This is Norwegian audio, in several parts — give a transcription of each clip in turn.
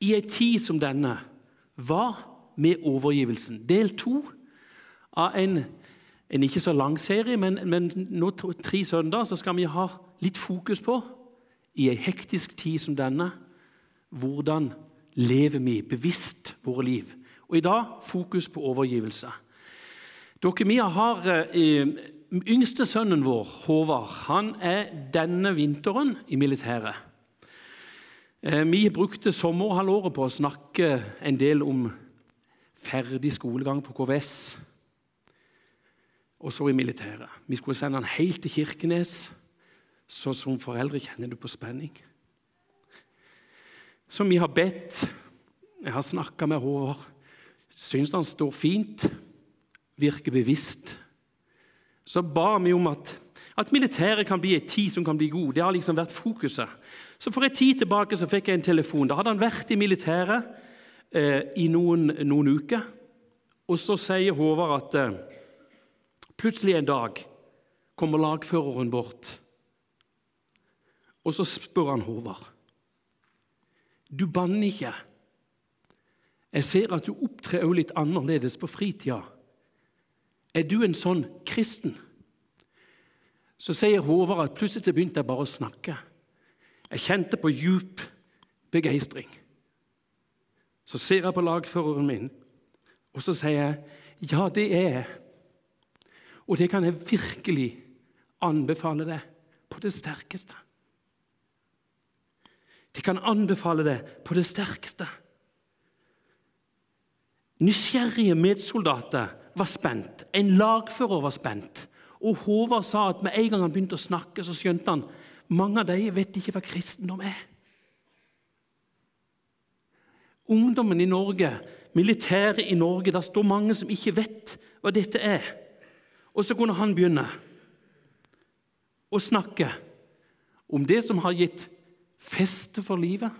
i ei tid som denne, hva med overgivelsen? Del to av en, en ikke så lang serie, men, men nå tre søndager så skal vi ha litt fokus på, i ei hektisk tid som denne, hvordan lever vi bevisst våre liv? Og i dag fokus på overgivelse. Dere, vi har eh, Yngste sønnen vår, Håvard, han er denne vinteren i militæret. Eh, vi brukte sommerhalvåret på å snakke en del om ferdig skolegang på KVS. Og så i militæret. Vi skulle sende han helt til Kirkenes. Så som foreldre kjenner du på spenning. Så vi har bedt. Jeg har snakka med Håvard. Syns han står fint. Virker bevisst. Så ba vi om at, at militæret kan bli et tid som kan bli god. Det har liksom vært fokuset. Så For en tid tilbake så fikk jeg en telefon. Da hadde han vært i militæret eh, i noen, noen, uker. Og så sier Håvard at eh, plutselig en dag kommer lagføreren bort. Og så spør han Håvard. Du banner ikke. Jeg ser at du opptrer litt annerledes på fritida. Er du en sånn kristen? Så sier Håvard at plutselig så begynte jeg bare å snakke. Jeg kjente på djup begeistring. Så ser jeg på lagføreren min, og så sier jeg ja, det er jeg. Og det kan jeg virkelig anbefale deg på det sterkeste. Det kan anbefale deg på det sterkeste. Nysgjerrige medsoldater var spent. En lagfører var spent. Og Håvard sa at med en gang han begynte å snakke, så skjønte han mange av dem vet ikke hva kristendom er. Ungdommen i Norge, militæret i Norge, der står mange som ikke vet hva dette er. Og så kunne han begynne å snakke om det som har gitt feste for livet,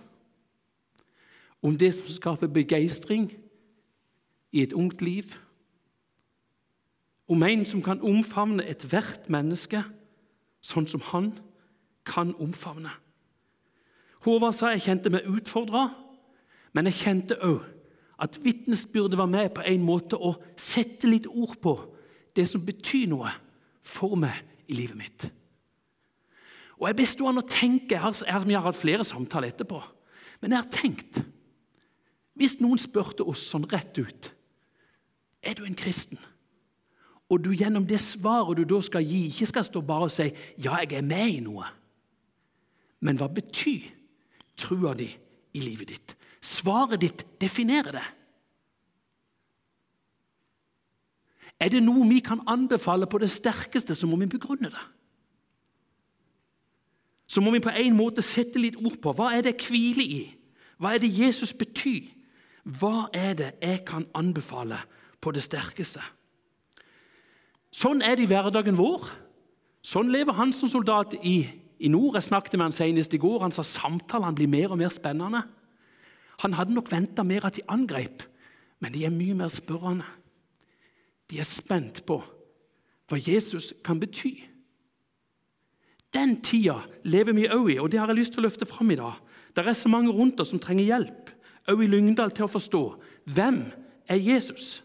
om det som skaper begeistring i et ungt liv, om en som kan omfavne ethvert menneske sånn som han kan omfavne. Håvard sa jeg kjente meg utfordra, men jeg kjente òg at vitnesbyrdet var med på en måte å sette litt ord på det som betyr noe for meg i livet mitt. Og Jeg bestod an å tenke, jeg har, jeg har hatt flere samtaler etterpå. Men jeg har tenkt Hvis noen spurte oss sånn rett ut Er du en kristen? Og du gjennom det svaret du da skal gi, ikke skal stå bare og si 'ja, jeg er med i noe'. Men hva betyr trua di i livet ditt? Svaret ditt definerer det. Er det noe vi kan anbefale på det sterkeste, så må vi begrunne det så må vi på en måte sette litt ord på hva er det jeg hviler i. Hva er det Jesus betyr? Hva er det jeg kan anbefale på det sterkeste? Sånn er det i hverdagen vår. Sånn lever han som soldat i, i nord. Jeg snakket med han senest i går. Han sa samtalene blir mer og mer spennende. Han hadde nok venta mer at de angrep, men de er mye mer spørrende. De er spent på hva Jesus kan bety. Den tida lever vi òg i, og det har jeg lyst til å løfte fram i dag. Det er så mange rundt oss som trenger hjelp, òg i Lyngdal, til å forstå hvem er Jesus.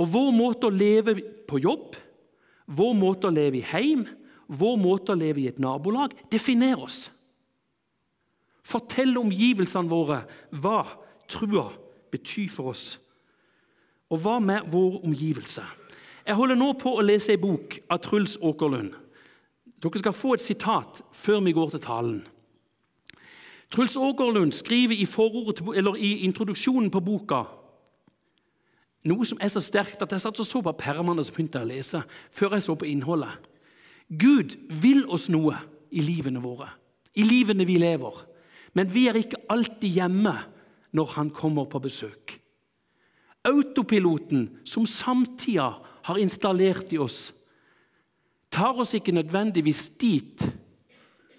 Og vår måte å leve på jobb, vår måte å leve i heim, vår måte å leve i et nabolag, definerer oss. Fortell omgivelsene våre hva trua betyr for oss. Og hva med vår omgivelse? Jeg holder nå på å lese ei bok av Truls Åkerlund. Dere skal få et sitat før vi går til talen. Truls Ågerlund skriver i, i, introduksjonen på boka noe som er så sterkt at jeg satt og så på permene og begynte å lese før jeg så på innholdet. Gud vil oss noe i livene våre, i livene vi lever. Men vi er ikke alltid hjemme når han kommer på besøk. Autopiloten som samtida har installert i oss, tar oss ikke nødvendigvis dit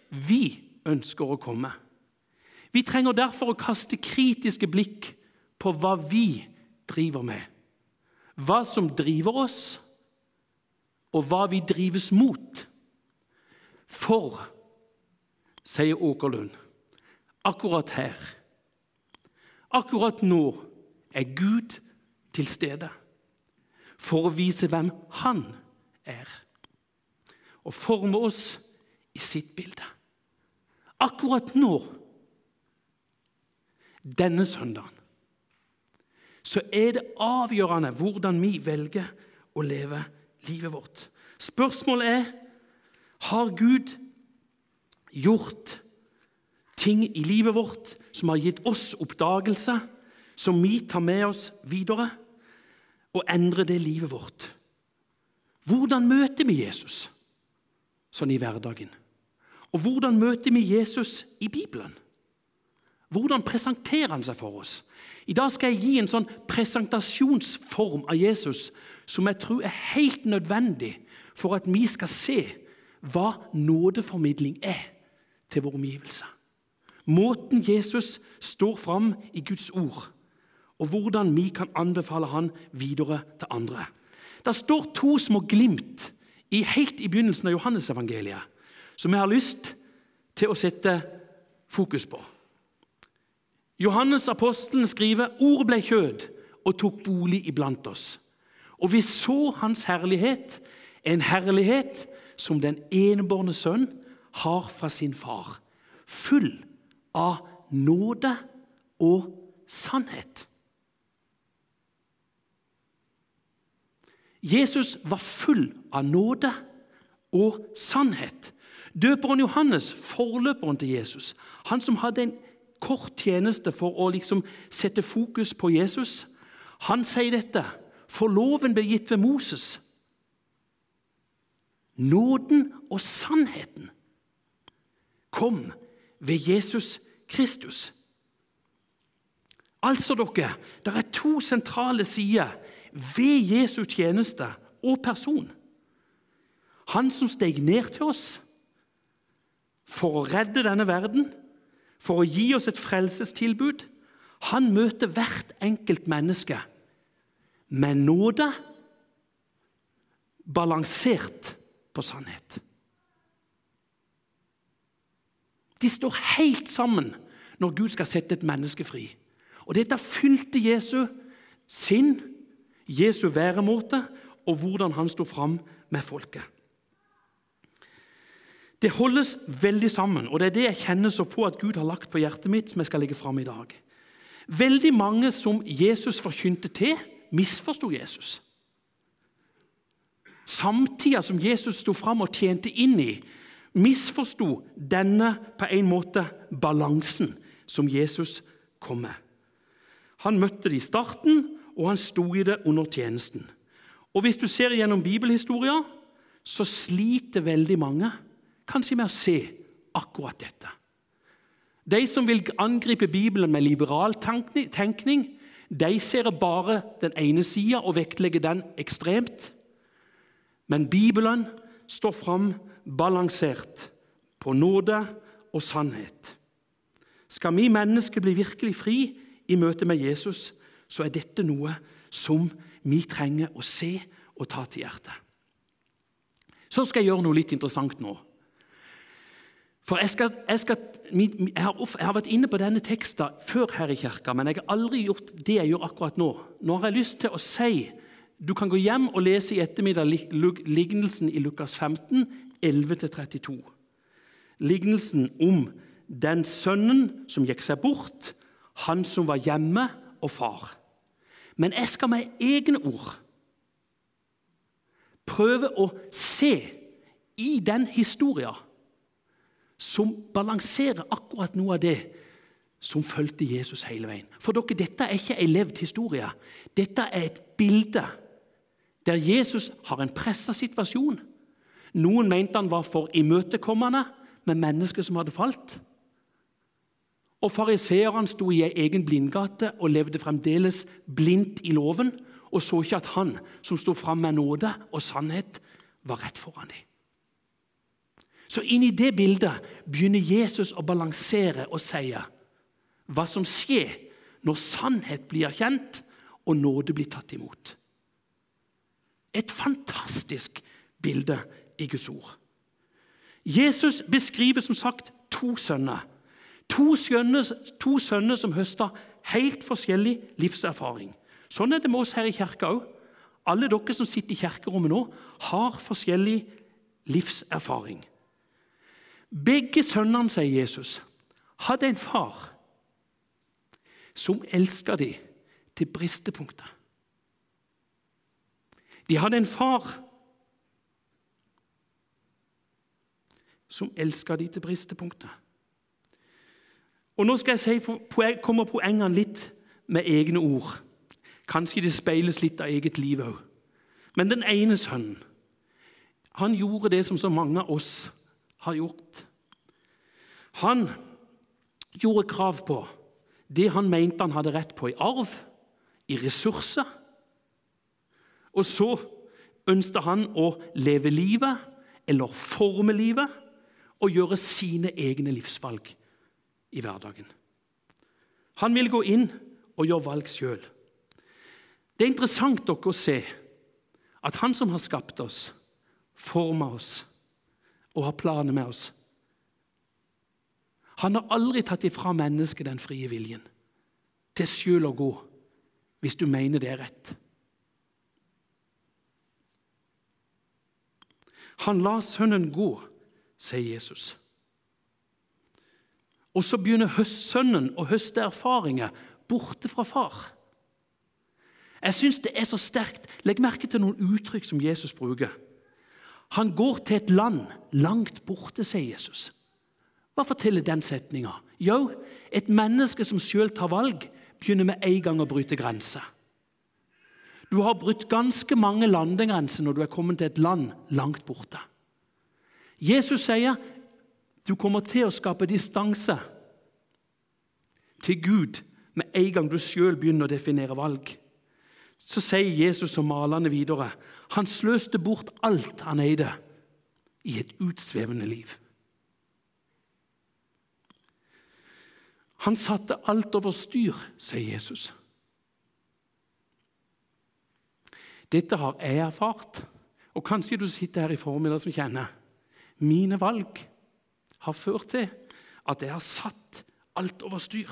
vi ønsker å komme. Vi trenger derfor å kaste kritiske blikk på hva vi driver med. Hva som driver oss, og hva vi drives mot. For, sier Åkerlund, akkurat her. Akkurat nå er Gud til stede for å vise hvem Han er, og forme oss i sitt bilde. Akkurat nå, denne søndagen, så er det avgjørende hvordan vi velger å leve livet vårt. Spørsmålet er har Gud gjort ting i livet vårt som har gitt oss oppdagelse, som vi tar med oss videre, og endrer det livet vårt. Hvordan møter vi Jesus sånn i hverdagen? Og hvordan møter vi Jesus i Bibelen? Hvordan presenterer han seg for oss? I dag skal jeg gi en sånn presentasjonsform av Jesus som jeg tror er helt nødvendig for at vi skal se hva nådeformidling er til våre omgivelser. Måten Jesus står fram i Guds ord, og hvordan vi kan anbefale han videre til andre. Det står to små glimt i, helt i begynnelsen av Johannesevangeliet som jeg har lyst til å sette fokus på. Johannes apostelen skriver ordet ble kjød og tok bolig iblant oss. Og vi så hans herlighet, en herlighet som den enebårne sønn har fra sin far, full av nåde og sannhet. Jesus var full av nåde og sannhet. Døperen Johannes, forløperen til Jesus, han som hadde en kort tjeneste for å liksom sette fokus på Jesus, han sier dette. For loven ble gitt ved Moses. Nåden og sannheten kom ved Jesus Kristus. Altså, dere, det er to sentrale sider ved Jesu tjeneste og person. Han som steg ned til oss for å redde denne verden, for å gi oss et frelsestilbud. Han møter hvert enkelt menneske med nåde, balansert på sannhet. De står helt sammen når Gud skal sette et menneske fri. Og Dette fylte Jesu sinn, Jesu væremåte, og hvordan han sto fram med folket. Det holdes veldig sammen, og det er det jeg kjenner så på at Gud har lagt på hjertet mitt, som jeg skal legge fram i dag. Veldig mange som Jesus forkynte til, misforsto Jesus. Samtida som Jesus sto fram og tjente inn i, misforsto denne på en måte balansen som Jesus kom med. Han møtte det i starten, og han sto i det under tjenesten. Og Hvis du ser gjennom bibelhistoria, så sliter veldig mange kanskje med å se akkurat dette. De som vil angripe Bibelen med liberal tenkning, de ser bare den ene sida og vektlegger den ekstremt. Men Bibelen står fram balansert på nåde og sannhet. Skal vi mennesker bli virkelig fri i møte med Jesus, så er dette noe som vi trenger å se og ta til hjertet. Så skal jeg gjøre noe litt interessant nå. For jeg, skal, jeg, skal, jeg, har, jeg, har, vært inne på denne teksten før her i kirka, men jeg har aldri gjort det jeg gjør akkurat nå. Nå har jeg lyst til å si Du kan gå hjem og lese i ettermiddag lignelsen i Lukas 15, 11-32. Lignelsen om den sønnen som gikk seg bort, han som var hjemme, og far. Men jeg skal med egne ord prøve å se i den historien som balanserer akkurat noe av det som fulgte Jesus hele veien. For dere, Dette er ikke ei levd historie. Dette er et bilde der Jesus har en pressa situasjon. Noen mente han var for imøtekommende med mennesker som hadde falt. Og Fariseerne sto i ei egen blindgate og levde fremdeles blindt i loven og så ikke at han som sto fram med nåde og sannhet, var rett foran dem. Så inn i det bildet begynner Jesus å balansere og si hva som skjer når sannhet blir erkjent og nåde blir tatt imot. Et fantastisk bilde i Guds ord. Jesus beskriver som sagt to sønner. To sønner, to sønner som høster helt forskjellig livserfaring. Sånn er det med oss her i kirka òg. Alle dere som sitter i kirkerommet nå, har forskjellig livserfaring. Begge sønnene, sier Jesus, hadde en far som elska dem til bristepunktet. De hadde en far som elska dem til bristepunktet. Og Nå skal jeg si, kommer poengene litt med egne ord. Kanskje det speiles litt av eget liv òg. Men den ene sønnen han gjorde det som så mange av oss har gjort. Han gjorde krav på det han mente han hadde rett på i arv, i ressurser. Og så ønsket han å leve livet, eller forme livet, og gjøre sine egne livsvalg i hverdagen. Han ville gå inn og gjøre valg sjøl. Det er interessant dere å se at han som har skapt oss, forma oss og har planer med oss Han har aldri tatt ifra mennesket den frie viljen til sjøl å gå, hvis du mener det er rett. Han la sønnen gå, sier Jesus. Og så begynner høstsønnen å høste erfaringer borte fra far. Jeg syns det er så sterkt. Legg merke til noen uttrykk som Jesus bruker. Han går til et land langt borte, sier Jesus. Hva forteller den setninga? Jo, et menneske som sjøl tar valg, begynner med en gang å bryte grenser. Du har brutt ganske mange landegrenser når du er kommet til et land langt borte. Jesus sier du kommer til å skape distanse til Gud med en gang du sjøl begynner å definere valg. Så sier Jesus og malerne videre han sløste bort alt han eide, i et utsvevende liv. Han satte alt over styr, sier Jesus. Dette har jeg erfart, og kanskje du sitter her i formiddag som kjenner mine valg har ført til at jeg har satt alt over styr.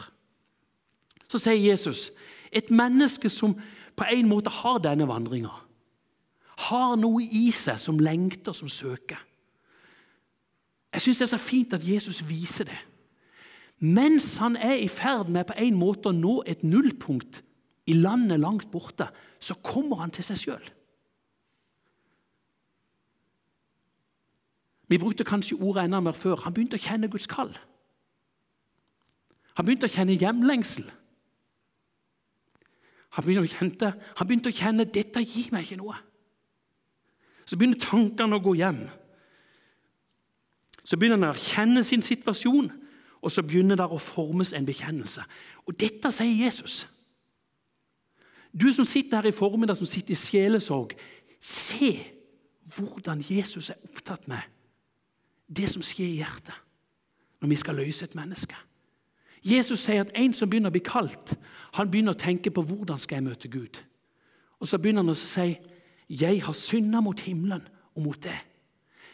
Så sier Jesus et menneske som på en måte har denne vandringa, har noe i seg som lengter, som søker. Jeg syns det er så fint at Jesus viser det. Mens han er i ferd med på en måte å nå et nullpunkt i landet langt borte, så kommer han til seg sjøl. Vi brukte kanskje ordet enda mer før. Han begynte å kjenne Guds kall. Han begynte å kjenne hjemlengsel. Han begynte, å kjenne, han begynte å kjenne dette gir meg ikke noe. Så begynner tankene å gå hjem. Så begynner han å erkjenne sin situasjon, og så begynner det å formes en bekjennelse. Og dette sier Jesus. Du som sitter her i formiddag, som sitter i sjelesorg, se hvordan Jesus er opptatt med det som skjer i hjertet når vi skal løse et menneske. Jesus sier at en som begynner å bli kalt, han begynner å tenke på hvordan skal jeg møte Gud. Og Så begynner han å si jeg har synda mot himmelen og mot deg'.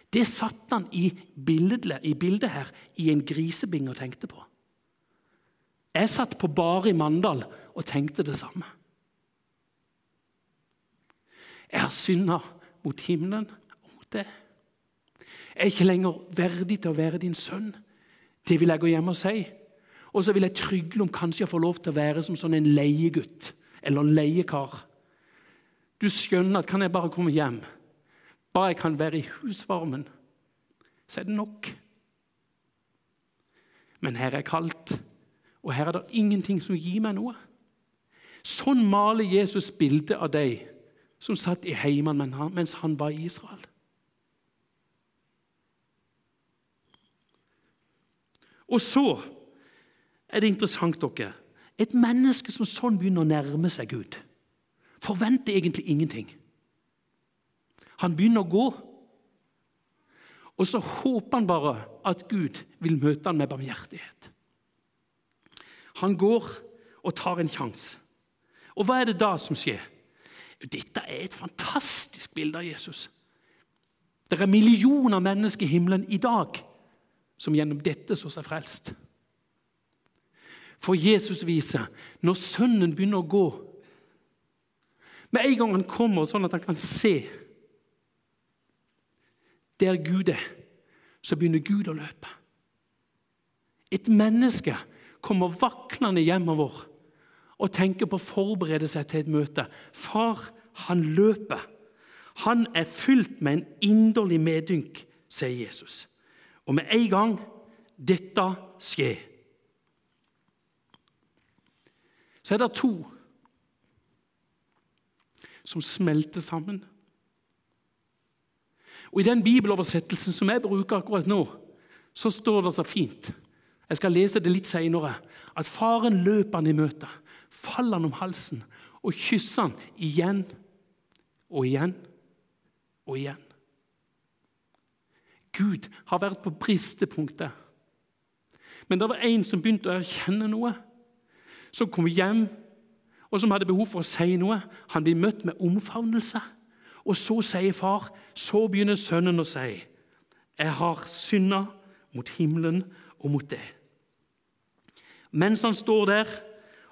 Det satt han i bildet, i bildet her i en grisebinge og tenkte på. Jeg satt på bare i Mandal og tenkte det samme. Jeg har synda mot himmelen og mot deg. Jeg er ikke lenger verdig til å være din sønn. Det vil jeg gå hjem og si. Og så vil jeg trygle om kanskje jeg får lov til å være som sånn en leiegutt eller en leiekar. Du skjønner at kan jeg bare komme hjem, bare jeg kan være i husvarmen, så er det nok. Men her er kaldt, og her er det ingenting som gir meg noe. Sånn maler Jesus bildet av deg som satt i heimen mens han var i Israel. Og så er det interessant dere, et menneske som sånn begynner å nærme seg Gud, forventer egentlig ingenting. Han begynner å gå, og så håper han bare at Gud vil møte han med barmhjertighet. Han går og tar en sjanse. Og hva er det da som skjer? Dette er et fantastisk bilde av Jesus. Det er millioner mennesker i himmelen i dag som gjennom dette så seg frelst. For Jesus viser når sønnen begynner å gå Med en gang han kommer, sånn at han kan se der Gud er, så begynner Gud å løpe. Et menneske kommer vaklende hjemover og tenker på å forberede seg til et møte. Far, han løper. Han er fylt med en inderlig medynk, sier Jesus. Og med en gang dette skjer, så er det to som smelter sammen. Og I den bibeloversettelsen som jeg bruker akkurat nå, så står det så fint Jeg skal lese det litt senere. At faren løper han i møte, faller han om halsen og kysser han igjen og igjen og igjen. Gud har vært på bristepunktet. Men det var en som begynte å erkjenne noe, som kom hjem og som hadde behov for å si noe. Han blir møtt med omfavnelse. Og så sier far, så begynner sønnen å si, 'Jeg har synda mot himmelen og mot deg.' Mens han står der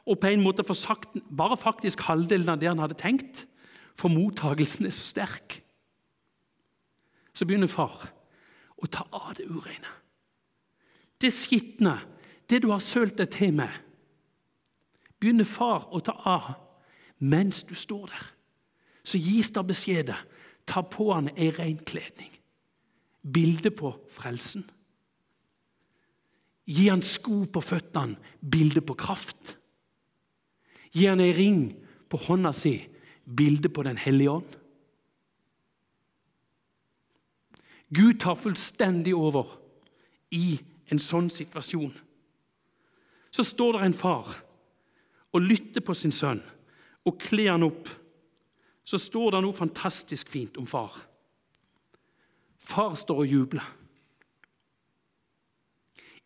og på en måte får sagt bare faktisk halvdelen av det han hadde tenkt, for mottagelsen er så sterk, så begynner far å ta av det ureine. Det skitne, det du har sølt deg til med, begynner far å ta av mens du står der så gis det beskjeder. Ta på han ei ren kledning. Bilde på frelsen. Gi han sko på føttene, bilde på kraft. Gi han ei ring på hånda si, bilde på Den hellige ånd. Gud tar fullstendig over i en sånn situasjon. Så står det en far og lytter på sin sønn og kler han opp så står det noe fantastisk fint om far. Far står og jubler.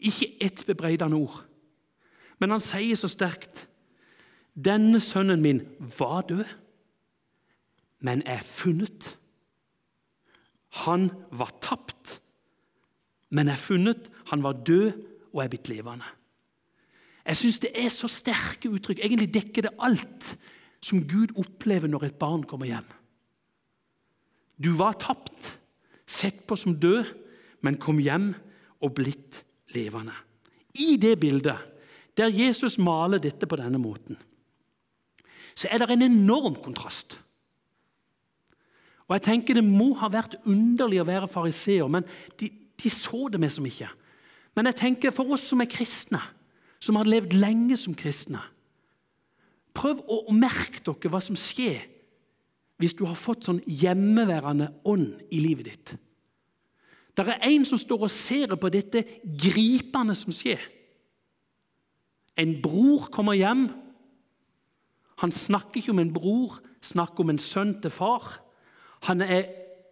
Ikke ett bebreidende ord, men han sier så sterkt Denne sønnen min var død, men er funnet. Han var tapt, men er funnet. Han var død og er blitt levende. Jeg syns det er så sterke uttrykk. Egentlig dekker det alt som Gud opplever når et barn kommer hjem. Du var tapt, sett på som død, men kom hjem og blitt levende. I det bildet, der Jesus maler dette på denne måten, så er det en enorm kontrast. Og jeg tenker Det må ha vært underlig å være fariseer, men de, de så det med som ikke. Men jeg tenker for oss som er kristne, som har levd lenge som kristne, Prøv å merke dere hva som skjer hvis du har fått sånn hjemmeværende ånd i livet ditt. Det er en som står og ser på dette gripende som skjer. En bror kommer hjem. Han snakker ikke om en bror, snakker om en sønn til far. Han er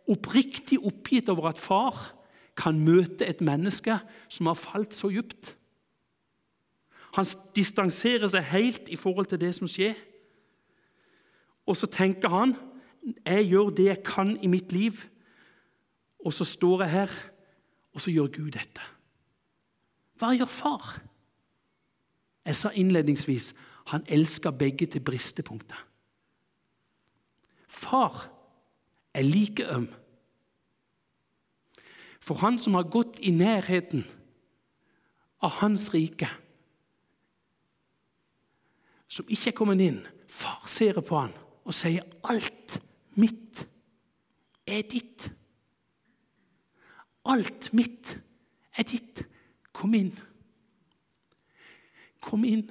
oppriktig oppgitt over at far kan møte et menneske som har falt så djupt. Han distanserer seg helt i forhold til det som skjer. Og så tenker han jeg gjør det jeg kan i mitt liv, og så står jeg her, og så gjør Gud dette. Hva gjør far? Jeg sa innledningsvis han elsker begge til bristepunktet. Far er like øm. For han som har gått i nærheten av hans rike, som ikke er kommet inn. Far ser på han og sier, 'Alt mitt er ditt'. Alt mitt er ditt. Kom inn. Kom inn.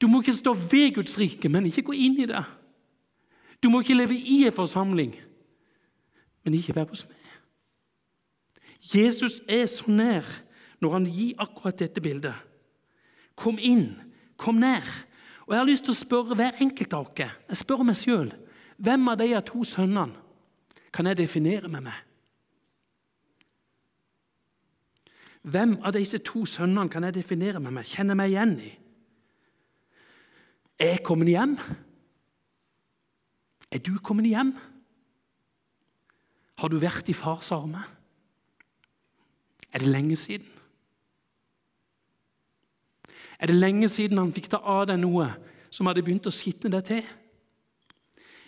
Du må ikke stå ved Guds rike, men ikke gå inn i det. Du må ikke leve i en forsamling, men ikke være hos meg. Jesus er så nær når han gir akkurat dette bildet. Kom inn, kom nær. Og Jeg har lyst til å spørre hver enkelt av dere jeg spør meg selv, hvem av de to sønnene kan jeg definere med meg? Hvem av disse to sønnene kan jeg definere med meg, kjenner meg igjen i? Er jeg kommet hjem? Er du kommet hjem? Har du vært i fars armer? Er det lenge siden? Er det lenge siden han fikk ta av deg noe som hadde begynt å skitne deg til?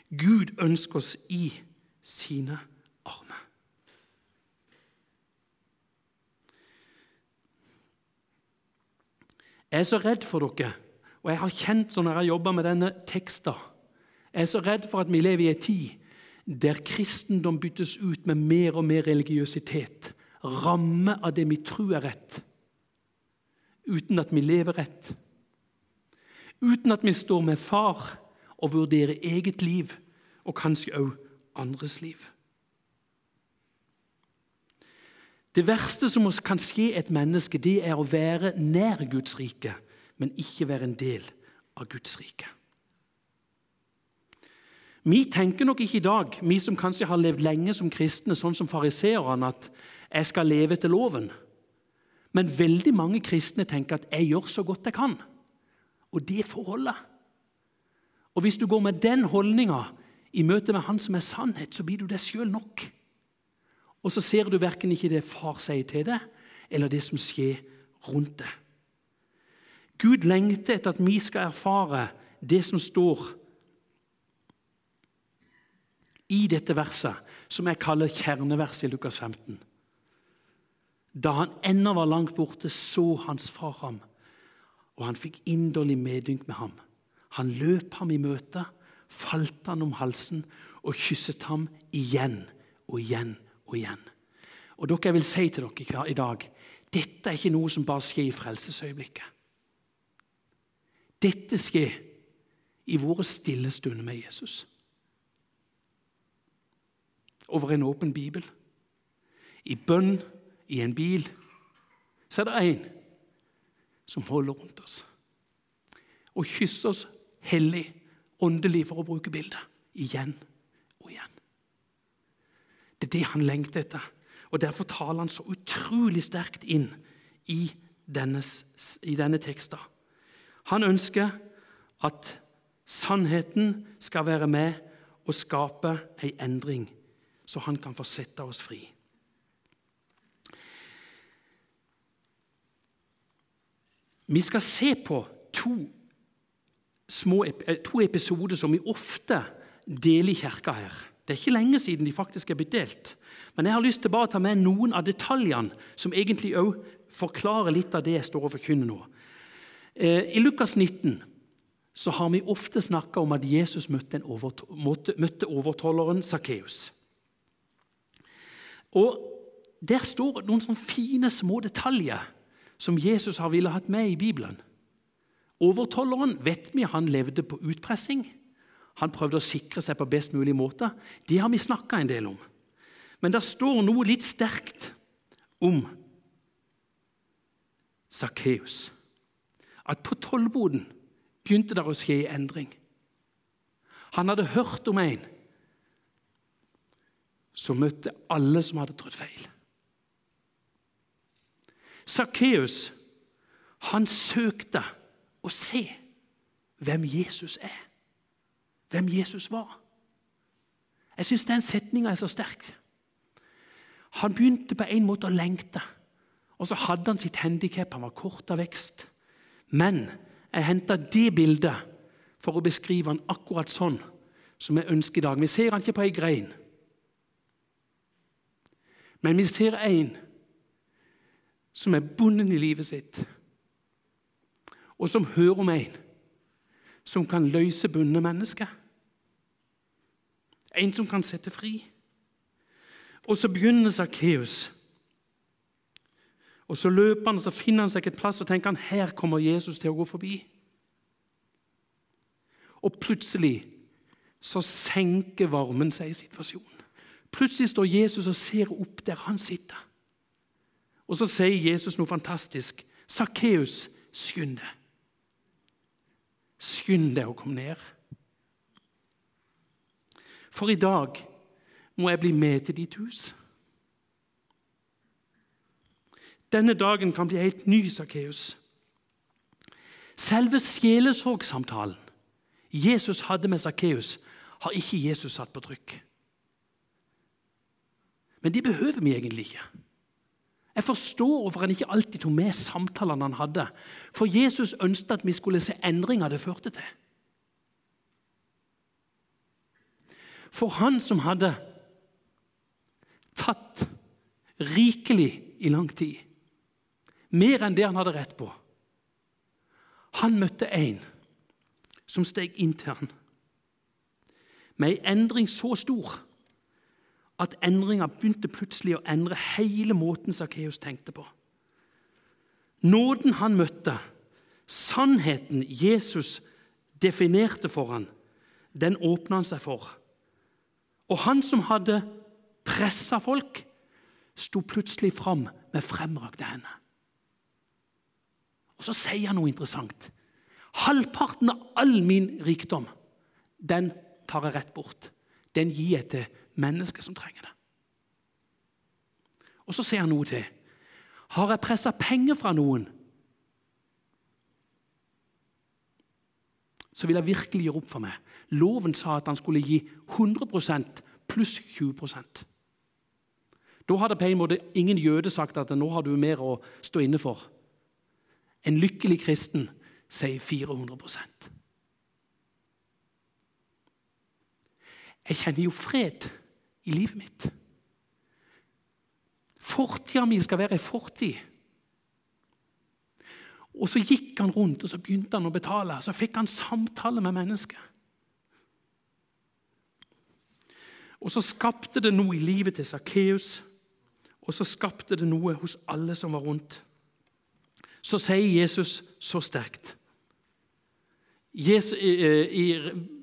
Gud ønsker oss i sine armer. Jeg er så redd for dere, og jeg har kjent sånn når jeg jobba med denne teksten Jeg er så redd for at vi lever i en tid der kristendom byttes ut med mer og mer religiøsitet. Ramme av det vi tror er rett, uten at vi lever rett. Uten at vi står med far og vurderer eget liv, og kanskje òg andres liv. Det verste som kan skje et menneske, det er å være nær Guds rike, men ikke være en del av Guds rike. Vi tenker nok ikke i dag, vi som kanskje har levd lenge som kristne, sånn som fariseerne, at jeg skal leve etter loven. Men veldig mange kristne tenker at jeg gjør så godt jeg kan. Og det er forholdet. Og hvis du går med den holdninga i møte med Han som er sannhet, så blir du deg sjøl nok. Og så ser du verken ikke det far sier til deg, eller det som skjer rundt deg. Gud lengter etter at vi skal erfare det som står i dette verset, som jeg kaller kjerneverset i Lukas 15. Da han ennå var langt borte, så hans far ham, og han fikk inderlig medynk med ham. Han løp ham i møte, falt han om halsen og kysset ham igjen og igjen og igjen. Og dere, vil si til dere i dag dette er ikke noe som bare skjer i frelsesøyeblikket. Dette skjer i våre stille stunder med Jesus over en åpen bibel. I bønn, i en bil, så er det én som holder rundt oss og kysser oss hellig, åndelig, for å bruke bildet, igjen og igjen. Det er det han lengter etter, og derfor taler han så utrolig sterkt inn i denne, i denne teksten. Han ønsker at sannheten skal være med og skape en endring så han kan få sette oss fri. Vi skal se på to, små, eh, to episoder som vi ofte deler i kirka her. Det er ikke lenge siden de faktisk er blitt delt. Men jeg har lyst til bare å ta med noen av detaljene som egentlig også forklarer litt av det jeg står og forkynner nå. Eh, I Lukas 19 så har vi ofte snakka om at Jesus møtte, møtte overtolleren Sakkeus. Og Der står noen sånne fine, små detaljer som Jesus har ville hatt med i Bibelen. Overtolleren vet vi han levde på utpressing. Han prøvde å sikre seg på best mulig måte. Det har vi snakka en del om. Men det står noe litt sterkt om Sakkeus. At på tollboden begynte det å skje en endring. Han hadde hørt om en som møtte alle som hadde trådt feil. Sakkeus han søkte å se hvem Jesus er, hvem Jesus var. Jeg syns den setninga er så sterk. Han begynte på en måte å lengte, og så hadde han sitt handikap. Han var kort av vekst. Men jeg henta det bildet for å beskrive han akkurat sånn som jeg ønsker i dag. Vi ser han ikke på ei grein. Men vi ser en som er bonden i livet sitt, og som hører om en som kan løse bundne mennesker. En som kan sette fri. Og så begynner Sakkeus. Og så løper han og så finner han seg et plass og tenker han, her kommer Jesus til å gå forbi. Og plutselig så senker varmen seg i situasjonen. Plutselig står Jesus og ser opp der han sitter. Og så sier Jesus noe fantastisk. Sakkeus, skynd deg. Skynd deg å komme ned. For i dag må jeg bli med til ditt hus. Denne dagen kan bli helt ny, Sakkeus. Selve sjelesorgsamtalen Jesus hadde med Sakkeus, har ikke Jesus satt på trykk. Men det behøver vi egentlig ikke. Jeg forstår hvorfor han ikke alltid tok med samtalene han hadde. For Jesus ønsket at vi skulle se endringer det førte til. For han som hadde tatt rikelig i lang tid, mer enn det han hadde rett på Han møtte en som steg inn til han med en endring så stor at endringa begynte plutselig å endre hele måten Sakkeus tenkte på. Nåden han møtte, sannheten Jesus definerte for han, den åpna han seg for. Og han som hadde pressa folk, sto plutselig fram med fremrakte hender. Og så sier han noe interessant. Halvparten av all min rikdom, den tar jeg rett bort. Den gir jeg til mennesker som trenger det. Og så sier han noe til. Har jeg pressa penger fra noen, så vil jeg virkelig gjøre opp for meg. Loven sa at han skulle gi 100% pluss 20 Da hadde på en måte ingen jøde sagt at nå har du mer å stå inne for. En lykkelig kristen sier 400 Jeg kjenner jo fred i livet mitt. Fortida mi skal være ei fortid. Og så gikk han rundt og så begynte han å betale. Så fikk han samtale med mennesker. Og så skapte det noe i livet til Sakkeus, og så skapte det noe hos alle som var rundt. Så sier Jesus så sterkt Jesus, i,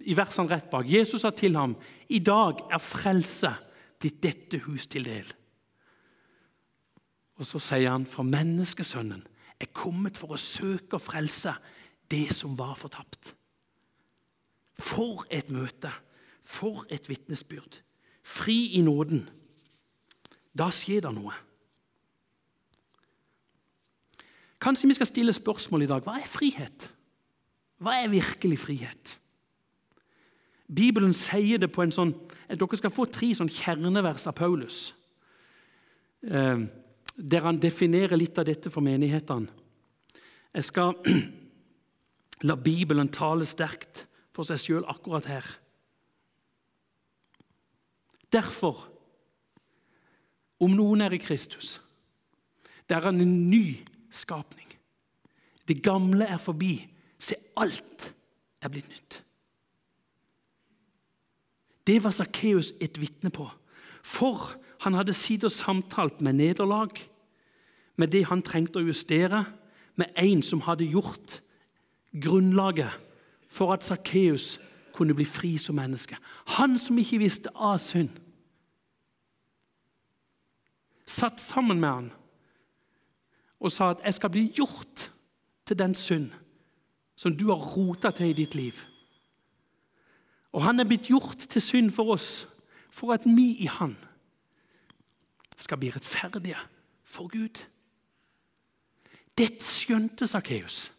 i, versene rett bak Jesus sa til ham i dag er frelse blitt dette hus til del. Og så sier han, for menneskesønnen er kommet for å søke og frelse det som var fortapt. For et møte! For et vitnesbyrd! Fri i nåden. Da skjer det noe. Kanskje vi skal stille spørsmål i dag. Hva er frihet? Hva er virkelig frihet? Bibelen sier det på en sånn at Dere skal få tre sånn kjernevers av Paulus, eh, der han definerer litt av dette for menighetene. Jeg skal la Bibelen tale sterkt for seg sjøl akkurat her. Derfor, om noen er i Kristus, det er han en ny skapning. Det gamle er forbi. Se, alt er blitt nytt. Det var Sakkeus et vitne på. For han hadde sittet og samtalt med nederlag, med det han trengte å justere, med en som hadde gjort grunnlaget for at Sakkeus kunne bli fri som menneske. Han som ikke visste av synd. Satt sammen med han og sa at 'jeg skal bli gjort til den synd' som du har rota til i ditt liv. Og han er blitt gjort til synd for oss, for at vi i han skal bli rettferdige for Gud. Dette skjønte Sakkeus.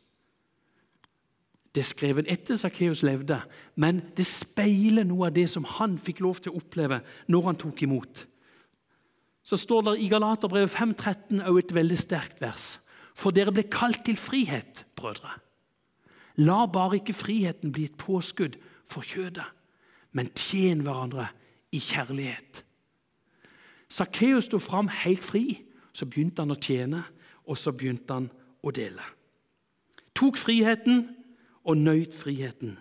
Det er skrevet etter Sakkeus levde, men det speiler noe av det som han fikk lov til å oppleve når han tok imot. Så står det i Galaterbrevet 5,13 også et veldig sterkt vers. For dere ble kalt til frihet, brødre. La bare ikke friheten bli et påskudd for kjødet, men tjen hverandre i kjærlighet. Sakkeus sto fram helt fri. Så begynte han å tjene, og så begynte han å dele. Tok friheten og nøyt friheten.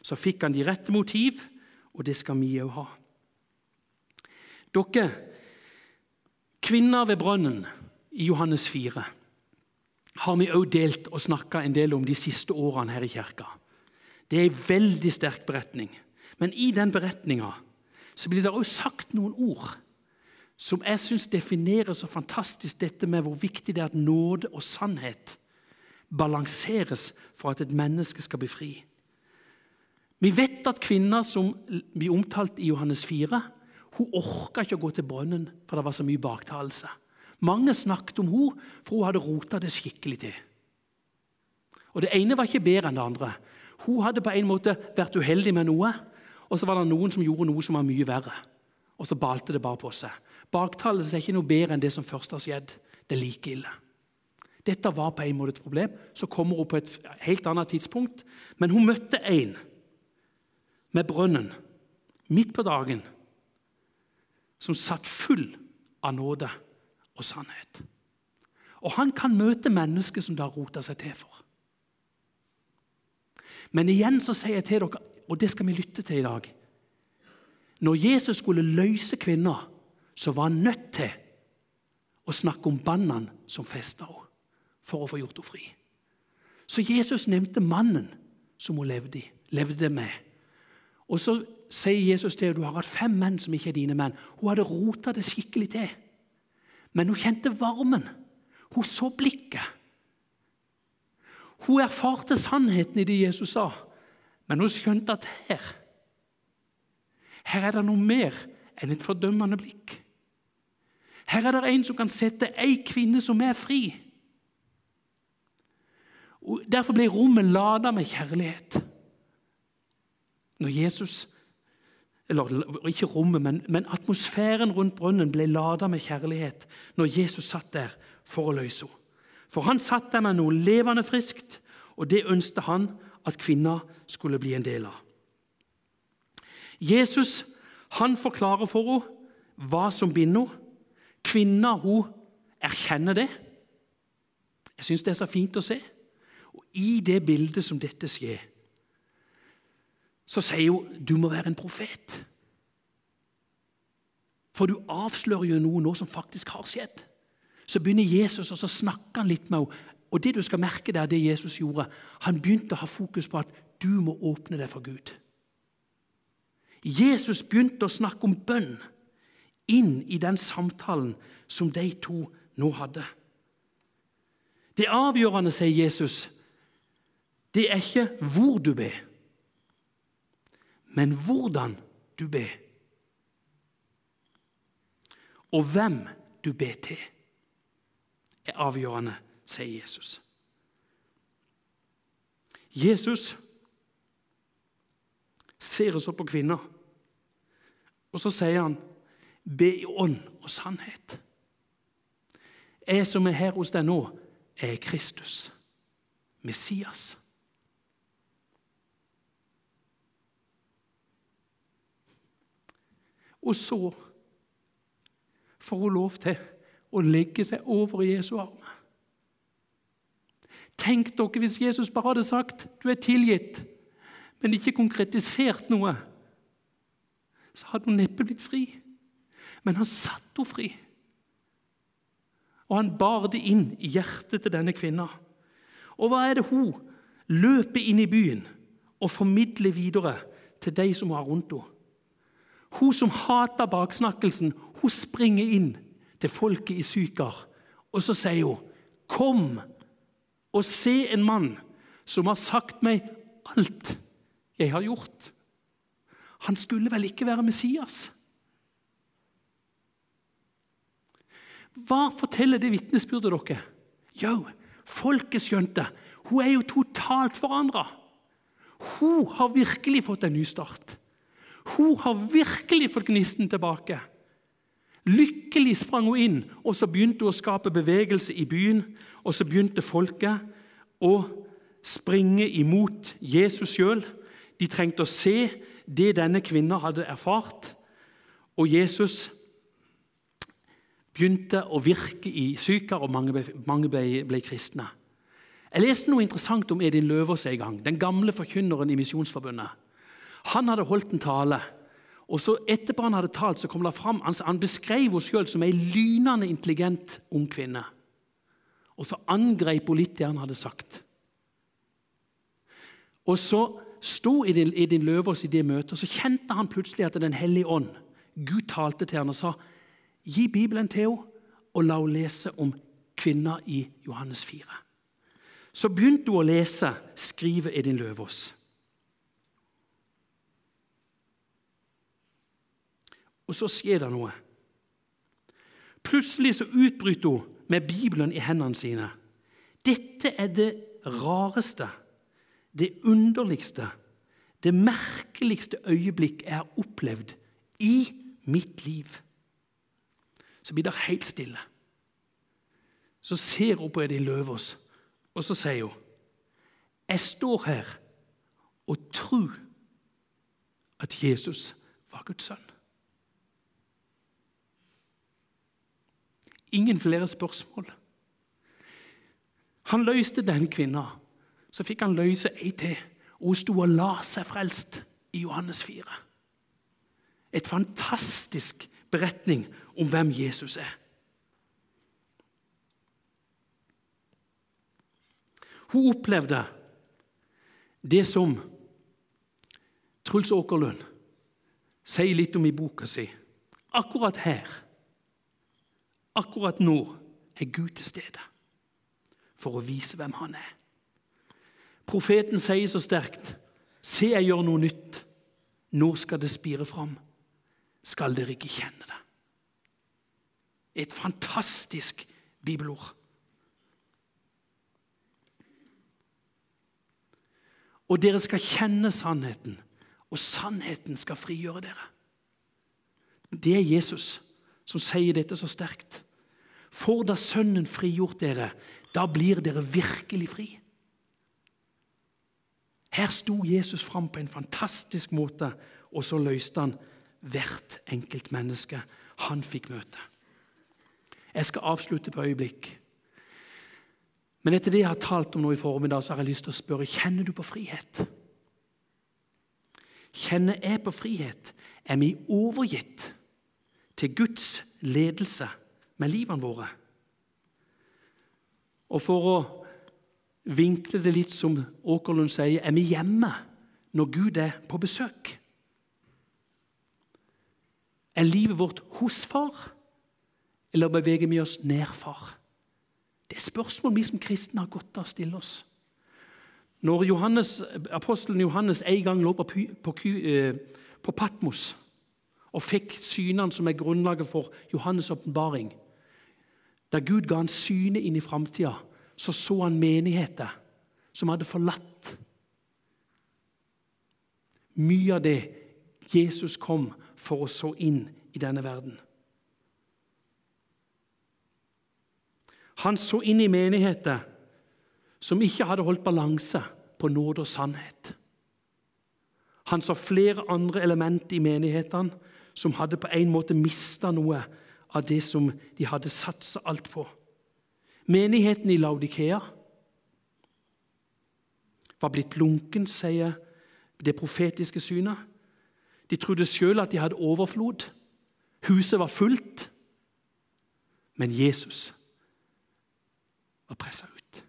Så fikk han de rette motiv, og det skal vi òg ha. Dere, kvinner ved brønnen i Johannes 4 har vi òg delt og snakka en del om de siste årene her i kirka. Det er en veldig sterk beretning. Men i den beretninga blir det òg sagt noen ord som jeg syns definerer så fantastisk dette med hvor viktig det er at nåde og sannhet balanseres for at et menneske skal bli fri. Vi vet at kvinner som blir omtalt i Johannes 4, hun orka ikke å gå til brønnen, for det var så mye baktalelse. Mange snakket om henne, for hun hadde rota det skikkelig til. Og Det ene var ikke bedre enn det andre. Hun hadde på en måte vært uheldig med noe, og så var det noen som gjorde noe som var mye verre. Og så balte det bare på seg. Baktalelse er ikke noe bedre enn det som først har skjedd. Det er like ille. Dette var på en måte et problem. Så kommer hun på et helt annet tidspunkt. Men hun møtte en med brønnen midt på dagen som satt full av nåde og sannhet. Og han kan møte mennesker som det har rota seg til for. Men igjen så sier jeg til dere, og det skal vi lytte til i dag Når Jesus skulle løse kvinner, så var han nødt til å snakke om bannene som festa henne, for å få gjort henne fri. Så Jesus nevnte mannen som hun levde, i, levde med. Og så sier Jesus til henne du har hatt fem menn som ikke er dine menn. Hun hadde rota det skikkelig til. Men hun kjente varmen. Hun så blikket. Hun erfarte sannheten i det Jesus sa, men hun skjønte at her her er det noe mer enn et fordømmende blikk. Her er det en som kan sette ei kvinne som er fri. Og derfor blir rommet lada med kjærlighet. Når Jesus eller Ikke rommet, men, men atmosfæren rundt brønnen ble lada med kjærlighet når Jesus satt der for å løse henne. For han satt der med noe levende friskt, og det ønsket han at kvinna skulle bli en del av. Jesus han forklarer for henne hva som binder henne. Kvinna hun erkjenner det. Jeg syns det er så fint å se. Og I det bildet som dette skjer, så sier hun du må være en profet. For du avslører jo noe nå som faktisk har skjedd. Så begynner Jesus og så snakker han litt med henne. Og det du skal merke der, det Jesus gjorde, Han begynte å ha fokus på at du må åpne deg for Gud. Jesus begynte å snakke om bønn inn i den samtalen som de to nå hadde. Det avgjørende, sier Jesus, det er ikke hvor du ber men hvordan du ber. Og hvem du ber til, er avgjørende, sier Jesus. Jesus ser oss opp på kvinner, og så sier han, be i ånd og sannhet. Jeg som er her hos deg nå, er Kristus, Messias. Og så får hun lov til å legge seg over i Jesu armer. Tenk dere hvis Jesus bare hadde sagt 'du er tilgitt', men ikke konkretisert noe. Så hadde hun neppe blitt fri. Men han satte henne fri. Og han bar det inn i hjertet til denne kvinna. Og hva er det hun løper inn i byen og formidler videre til de som har rundt henne? Hun som hater baksnakkelsen, hun springer inn til folket i Sykar. Og så sier hun, 'Kom og se en mann som har sagt meg alt jeg har gjort.' Han skulle vel ikke være Messias? Hva forteller det vitnesbyrdet dere? Jo, folket skjønte. Hun er jo totalt forandra. Hun har virkelig fått en ny start. Hun har virkelig fått gnisten tilbake. Lykkelig sprang hun inn, og så begynte hun å skape bevegelse i byen. Og så begynte folket å springe imot Jesus sjøl. De trengte å se det denne kvinna hadde erfart. Og Jesus begynte å virke i syker, og mange ble, mange ble, ble kristne. Jeg leste noe interessant om Edin Løvaas en gang, den gamle forkynneren i Misjonsforbundet. Han hadde holdt en tale. og så Etterpå han hadde talt, så kom det fram, han, han beskrev henne selv som ei lynende intelligent ung kvinne. Og så angrep hun litt det han hadde sagt. Og så sto Edin, Edin Løvaas i det møtet, og så kjente han plutselig at Den hellige ånd, Gud talte til han og sa gi Bibelen til henne og la henne lese om kvinna i Johannes 4. Så begynte hun å lese, skriver Edin Løvaas. Og så skjer det noe. Plutselig så utbryter hun med Bibelen i hendene sine. Dette er det rareste, det underligste, det merkeligste øyeblikk jeg har opplevd i mitt liv. Så blir det helt stille. så ser hun på Edin Løvaas, og så sier hun Jeg står her og tror at Jesus var Guds sønn. Ingen flere spørsmål. Han løste den kvinna. Så fikk han løse ei til, og hun sto og la seg frelst i Johannes 4. Et fantastisk beretning om hvem Jesus er. Hun opplevde det som Truls Åkerlund sier litt om i boka si. Akkurat her, akkurat nå, er Gud til stede for å vise hvem han er. Profeten sier så sterkt, 'Se, jeg gjør noe nytt. Nå skal det spire fram. Skal dere ikke kjenne det?' Et fantastisk bibelord. Og dere skal kjenne sannheten, og sannheten skal frigjøre dere. Det er Jesus som sier dette så sterkt. For da Sønnen frigjort dere, da blir dere virkelig fri. Her sto Jesus fram på en fantastisk måte, og så løste han hvert enkelt menneske han fikk møte. Jeg skal avslutte på øyeblikk. Men etter det jeg har talt om nå i formiddag, så har jeg lyst til å spørre kjenner du på frihet. Kjenner jeg på frihet? Er vi overgitt til Guds ledelse med livene våre? Og for å vinkle det litt som Åkerlund sier, er vi hjemme når Gud er på besøk? Er livet vårt hos far, eller beveger vi oss nær far? Det er spørsmål vi som kristne har godt av å stille oss. Når Johannes, apostelen Johannes en gang lå på, på, eh, på Patmos og fikk synene som er grunnlaget for Johannes' åpenbaring Da Gud ga han synet inn i framtida, så så han menigheter som hadde forlatt mye av det Jesus kom for å så inn i denne verden. Han så inn i menigheter som ikke hadde holdt balanse på nåde og sannhet. Han så flere andre elementer i menighetene som hadde på en måte mista noe av det som de hadde satsa alt på. Menigheten i Laudikea var blitt lunken, sier det profetiske synet. De trodde sjøl at de hadde overflod. Huset var fullt. Men Jesus var pressa ut.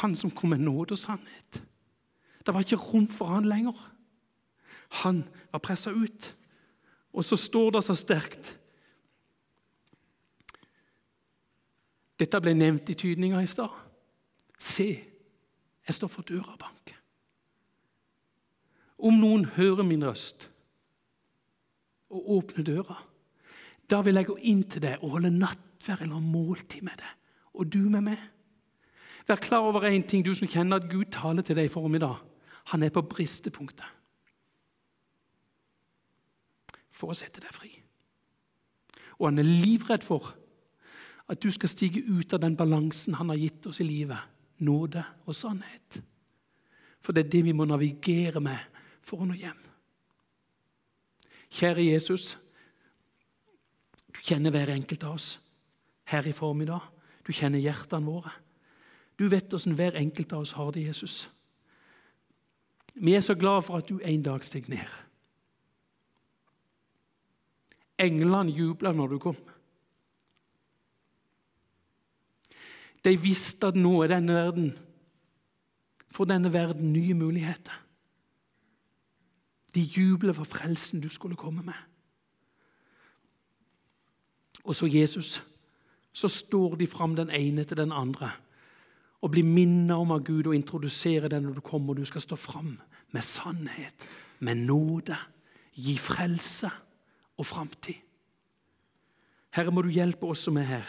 Han som kom med nåde og sannhet. Det var ikke rom for han lenger. Han var pressa ut. Og så står det så sterkt Dette ble nevnt i tydninga i stad. Se, jeg står for døra og banker. Om noen hører min røst og åpner døra, da vil jeg gå inn til deg og holde nattverd eller måltid med deg, og du med meg. Vær klar over én ting, du som kjenner at Gud taler til deg i formiddag. Han er på bristepunktet for å sette deg fri. Og han er livredd for at du skal stige ut av den balansen han har gitt oss i livet. Nåde og sannhet. For det er det vi må navigere med for å nå hjem. Kjære Jesus. Du kjenner hver enkelt av oss her i formiddag. Du kjenner hjertene våre. Du vet åssen hver enkelt av oss har det, Jesus. Vi er så glad for at du en dag steg ned. Englene jubla når du kom. De visste at nå er denne verden for denne verden nye muligheter. De jubler for frelsen du skulle komme med. Og så Jesus. Så står de fram den ene til den andre og blir minnet om av Gud og introduserer den når du kommer. Du skal stå fram med sannhet, med nåde, gi frelse og framtid. Herre, må du hjelpe oss som er her,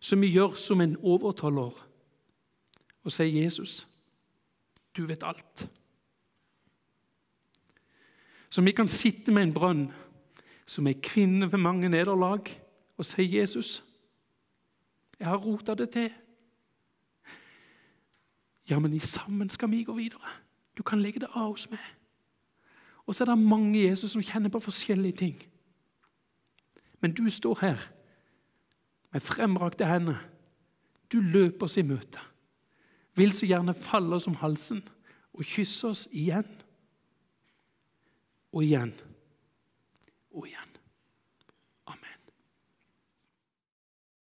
som vi gjør som en overtaler, og sier, 'Jesus, du vet alt'. Som vi kan sitte med en brønn som er kvinne ved mange nederlag, og sier 'Jesus, jeg har rota det til'. Ja, men i sammen skal vi gå videre. Du kan legge det av hos meg. Og så er det mange Jesus som kjenner på forskjellige ting. Men du står her med fremrakte hender. Du løper oss i møte. Vil så gjerne falle oss om halsen og kysse oss igjen og igjen og igjen.